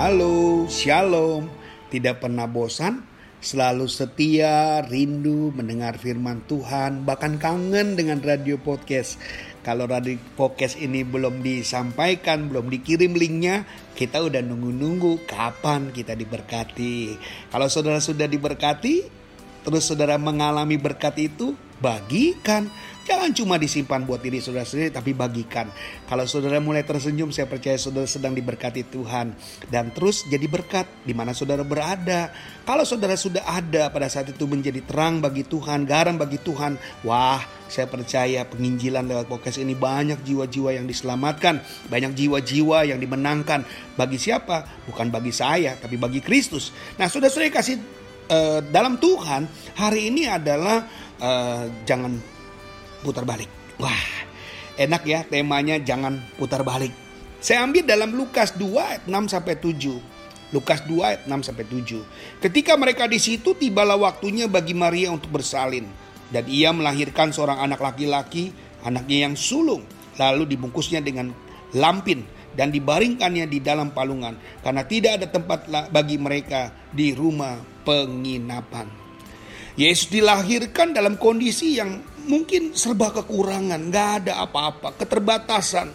Halo, Shalom. Tidak pernah bosan, selalu setia, rindu mendengar firman Tuhan, bahkan kangen dengan radio podcast. Kalau radio podcast ini belum disampaikan, belum dikirim linknya, kita udah nunggu-nunggu kapan kita diberkati. Kalau saudara sudah diberkati, terus saudara mengalami berkat itu, bagikan Jangan cuma disimpan buat diri saudara sendiri, tapi bagikan. Kalau saudara mulai tersenyum, saya percaya saudara sedang diberkati Tuhan. Dan terus jadi berkat di mana saudara berada. Kalau saudara sudah ada pada saat itu menjadi terang bagi Tuhan, garam bagi Tuhan. Wah, saya percaya penginjilan lewat podcast ini banyak jiwa-jiwa yang diselamatkan. Banyak jiwa-jiwa yang dimenangkan. Bagi siapa? Bukan bagi saya, tapi bagi Kristus. Nah, saudara-saudara kasih uh, dalam Tuhan, hari ini adalah uh, jangan putar balik. Wah, enak ya temanya jangan putar balik. Saya ambil dalam Lukas 2 ayat 6 sampai 7. Lukas 2 ayat 6 sampai 7. Ketika mereka di situ tibalah waktunya bagi Maria untuk bersalin dan ia melahirkan seorang anak laki-laki, anaknya yang sulung, lalu dibungkusnya dengan lampin dan dibaringkannya di dalam palungan karena tidak ada tempat bagi mereka di rumah penginapan. Yesus dilahirkan dalam kondisi yang mungkin serba kekurangan, nggak ada apa-apa, keterbatasan,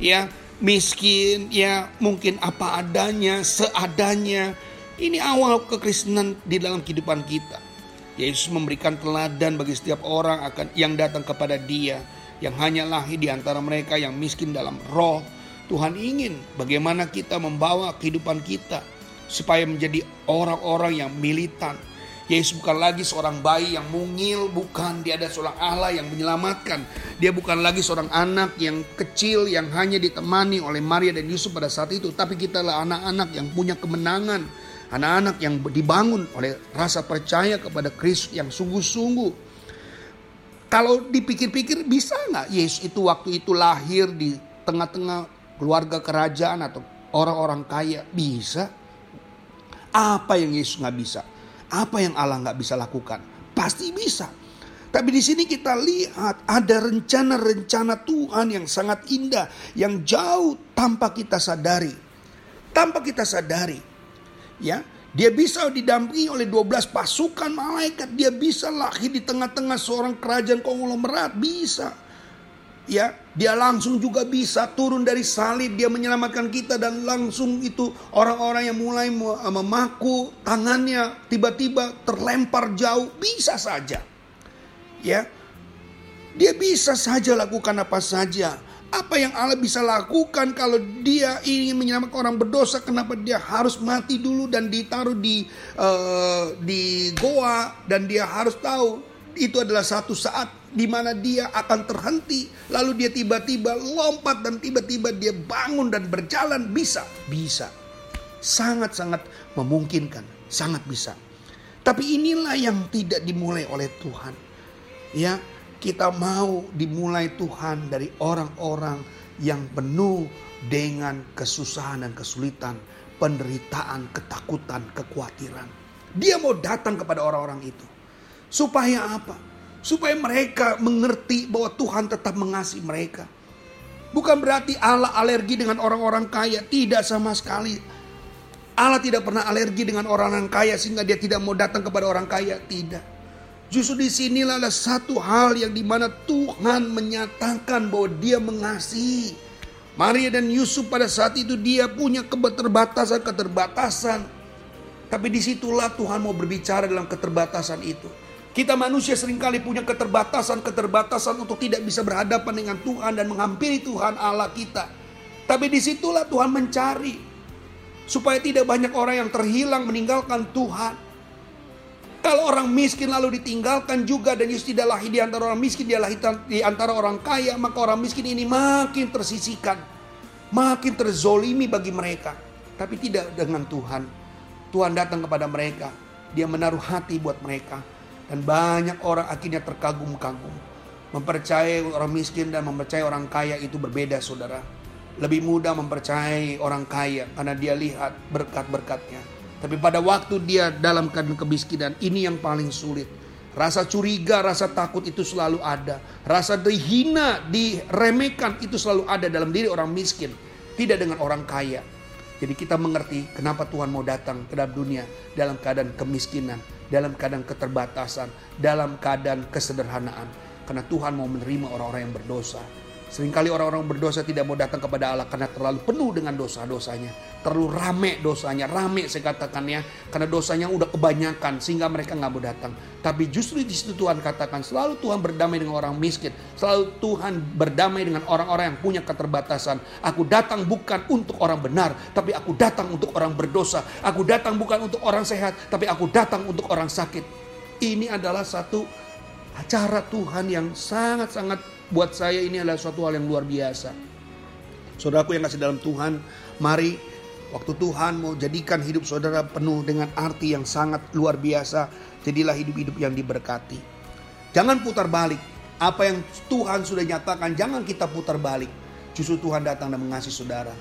ya miskin, ya mungkin apa adanya, seadanya. Ini awal kekristenan di dalam kehidupan kita. Yesus memberikan teladan bagi setiap orang akan yang datang kepada Dia, yang hanya lahir di antara mereka yang miskin dalam roh. Tuhan ingin bagaimana kita membawa kehidupan kita supaya menjadi orang-orang yang militan, Yesus bukan lagi seorang bayi yang mungil, bukan dia ada seorang Allah yang menyelamatkan. Dia bukan lagi seorang anak yang kecil yang hanya ditemani oleh Maria dan Yusuf pada saat itu, tapi kita adalah anak-anak yang punya kemenangan, anak-anak yang dibangun oleh rasa percaya kepada Kristus yang sungguh-sungguh. Kalau dipikir-pikir bisa nggak Yesus itu waktu itu lahir di tengah-tengah keluarga kerajaan atau orang-orang kaya? Bisa. Apa yang Yesus nggak bisa? Apa yang Allah nggak bisa lakukan? Pasti bisa. Tapi di sini kita lihat ada rencana-rencana Tuhan yang sangat indah, yang jauh tanpa kita sadari. Tanpa kita sadari. Ya, dia bisa didampingi oleh 12 pasukan malaikat. Dia bisa lahir di tengah-tengah seorang kerajaan konglomerat. Bisa ya dia langsung juga bisa turun dari salib dia menyelamatkan kita dan langsung itu orang-orang yang mulai memaku tangannya tiba-tiba terlempar jauh bisa saja. Ya dia bisa saja lakukan apa saja. Apa yang Allah bisa lakukan kalau dia ingin menyelamatkan orang berdosa? Kenapa dia harus mati dulu dan ditaruh di uh, di goa dan dia harus tahu? Itu adalah satu saat di mana dia akan terhenti, lalu dia tiba-tiba lompat dan tiba-tiba dia bangun dan berjalan bisa, bisa. Sangat-sangat memungkinkan, sangat bisa. Tapi inilah yang tidak dimulai oleh Tuhan. Ya, kita mau dimulai Tuhan dari orang-orang yang penuh dengan kesusahan dan kesulitan, penderitaan, ketakutan, kekhawatiran. Dia mau datang kepada orang-orang itu. Supaya apa? Supaya mereka mengerti bahwa Tuhan tetap mengasihi mereka. Bukan berarti Allah alergi dengan orang-orang kaya, tidak sama sekali. Allah tidak pernah alergi dengan orang-orang kaya sehingga dia tidak mau datang kepada orang kaya, tidak. Justru di sinilah ada satu hal yang di mana Tuhan menyatakan bahwa dia mengasihi. Maria dan Yusuf pada saat itu dia punya keterbatasan-keterbatasan. Tapi di situlah Tuhan mau berbicara dalam keterbatasan itu. Kita manusia sering kali punya keterbatasan-keterbatasan untuk tidak bisa berhadapan dengan Tuhan dan menghampiri Tuhan Allah kita. Tapi di situlah Tuhan mencari. Supaya tidak banyak orang yang terhilang meninggalkan Tuhan. Kalau orang miskin lalu ditinggalkan juga dan Yesus tidak lahir di antara orang miskin, dia lahir di antara orang kaya, maka orang miskin ini makin tersisikan. Makin terzolimi bagi mereka. Tapi tidak dengan Tuhan. Tuhan datang kepada mereka. Dia menaruh hati buat mereka dan banyak orang akhirnya terkagum-kagum. Mempercayai orang miskin dan mempercayai orang kaya itu berbeda saudara. Lebih mudah mempercayai orang kaya karena dia lihat berkat-berkatnya. Tapi pada waktu dia dalam keadaan kemiskinan ini yang paling sulit. Rasa curiga, rasa takut itu selalu ada. Rasa dihina, diremehkan itu selalu ada dalam diri orang miskin. Tidak dengan orang kaya. Jadi kita mengerti kenapa Tuhan mau datang ke dalam dunia dalam keadaan kemiskinan, dalam keadaan keterbatasan, dalam keadaan kesederhanaan. Karena Tuhan mau menerima orang-orang yang berdosa. Seringkali orang-orang berdosa tidak mau datang kepada Allah karena terlalu penuh dengan dosa-dosanya. Terlalu rame dosanya, rame saya katakannya. Karena dosanya udah kebanyakan sehingga mereka nggak mau datang. Tapi justru di situ Tuhan katakan selalu Tuhan berdamai dengan orang miskin. Selalu Tuhan berdamai dengan orang-orang yang punya keterbatasan. Aku datang bukan untuk orang benar, tapi aku datang untuk orang berdosa. Aku datang bukan untuk orang sehat, tapi aku datang untuk orang sakit. Ini adalah satu acara Tuhan yang sangat-sangat buat saya ini adalah suatu hal yang luar biasa. Saudaraku yang kasih dalam Tuhan, mari waktu Tuhan mau jadikan hidup saudara penuh dengan arti yang sangat luar biasa, jadilah hidup-hidup yang diberkati. Jangan putar balik. Apa yang Tuhan sudah nyatakan, jangan kita putar balik. Justru Tuhan datang dan mengasihi saudara.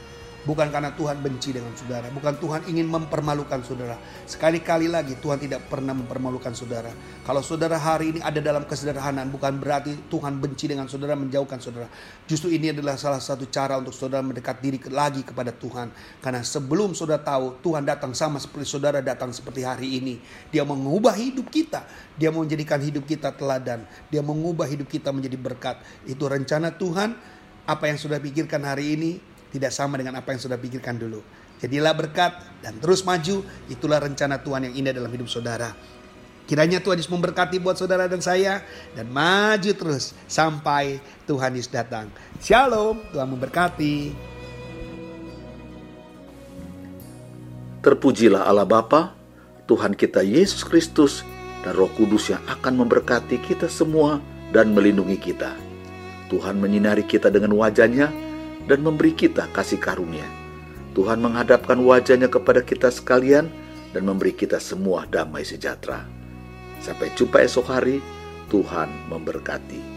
Bukan karena Tuhan benci dengan saudara, bukan Tuhan ingin mempermalukan saudara. Sekali-kali lagi Tuhan tidak pernah mempermalukan saudara. Kalau saudara hari ini ada dalam kesederhanaan, bukan berarti Tuhan benci dengan saudara, menjauhkan saudara. Justru ini adalah salah satu cara untuk saudara mendekat diri lagi kepada Tuhan. Karena sebelum saudara tahu Tuhan datang sama seperti saudara datang seperti hari ini. Dia mengubah hidup kita. Dia menjadikan hidup kita teladan. Dia mengubah hidup kita menjadi berkat. Itu rencana Tuhan. Apa yang sudah pikirkan hari ini tidak sama dengan apa yang sudah pikirkan dulu. Jadilah berkat dan terus maju, itulah rencana Tuhan yang indah dalam hidup saudara. Kiranya Tuhan Yesus memberkati buat saudara dan saya dan maju terus sampai Tuhan Yesus datang. Shalom, Tuhan memberkati. Terpujilah Allah Bapa, Tuhan kita Yesus Kristus dan Roh Kudus yang akan memberkati kita semua dan melindungi kita. Tuhan menyinari kita dengan wajahnya dan memberi kita kasih karunia. Tuhan menghadapkan wajahnya kepada kita sekalian dan memberi kita semua damai sejahtera. Sampai jumpa esok hari, Tuhan memberkati.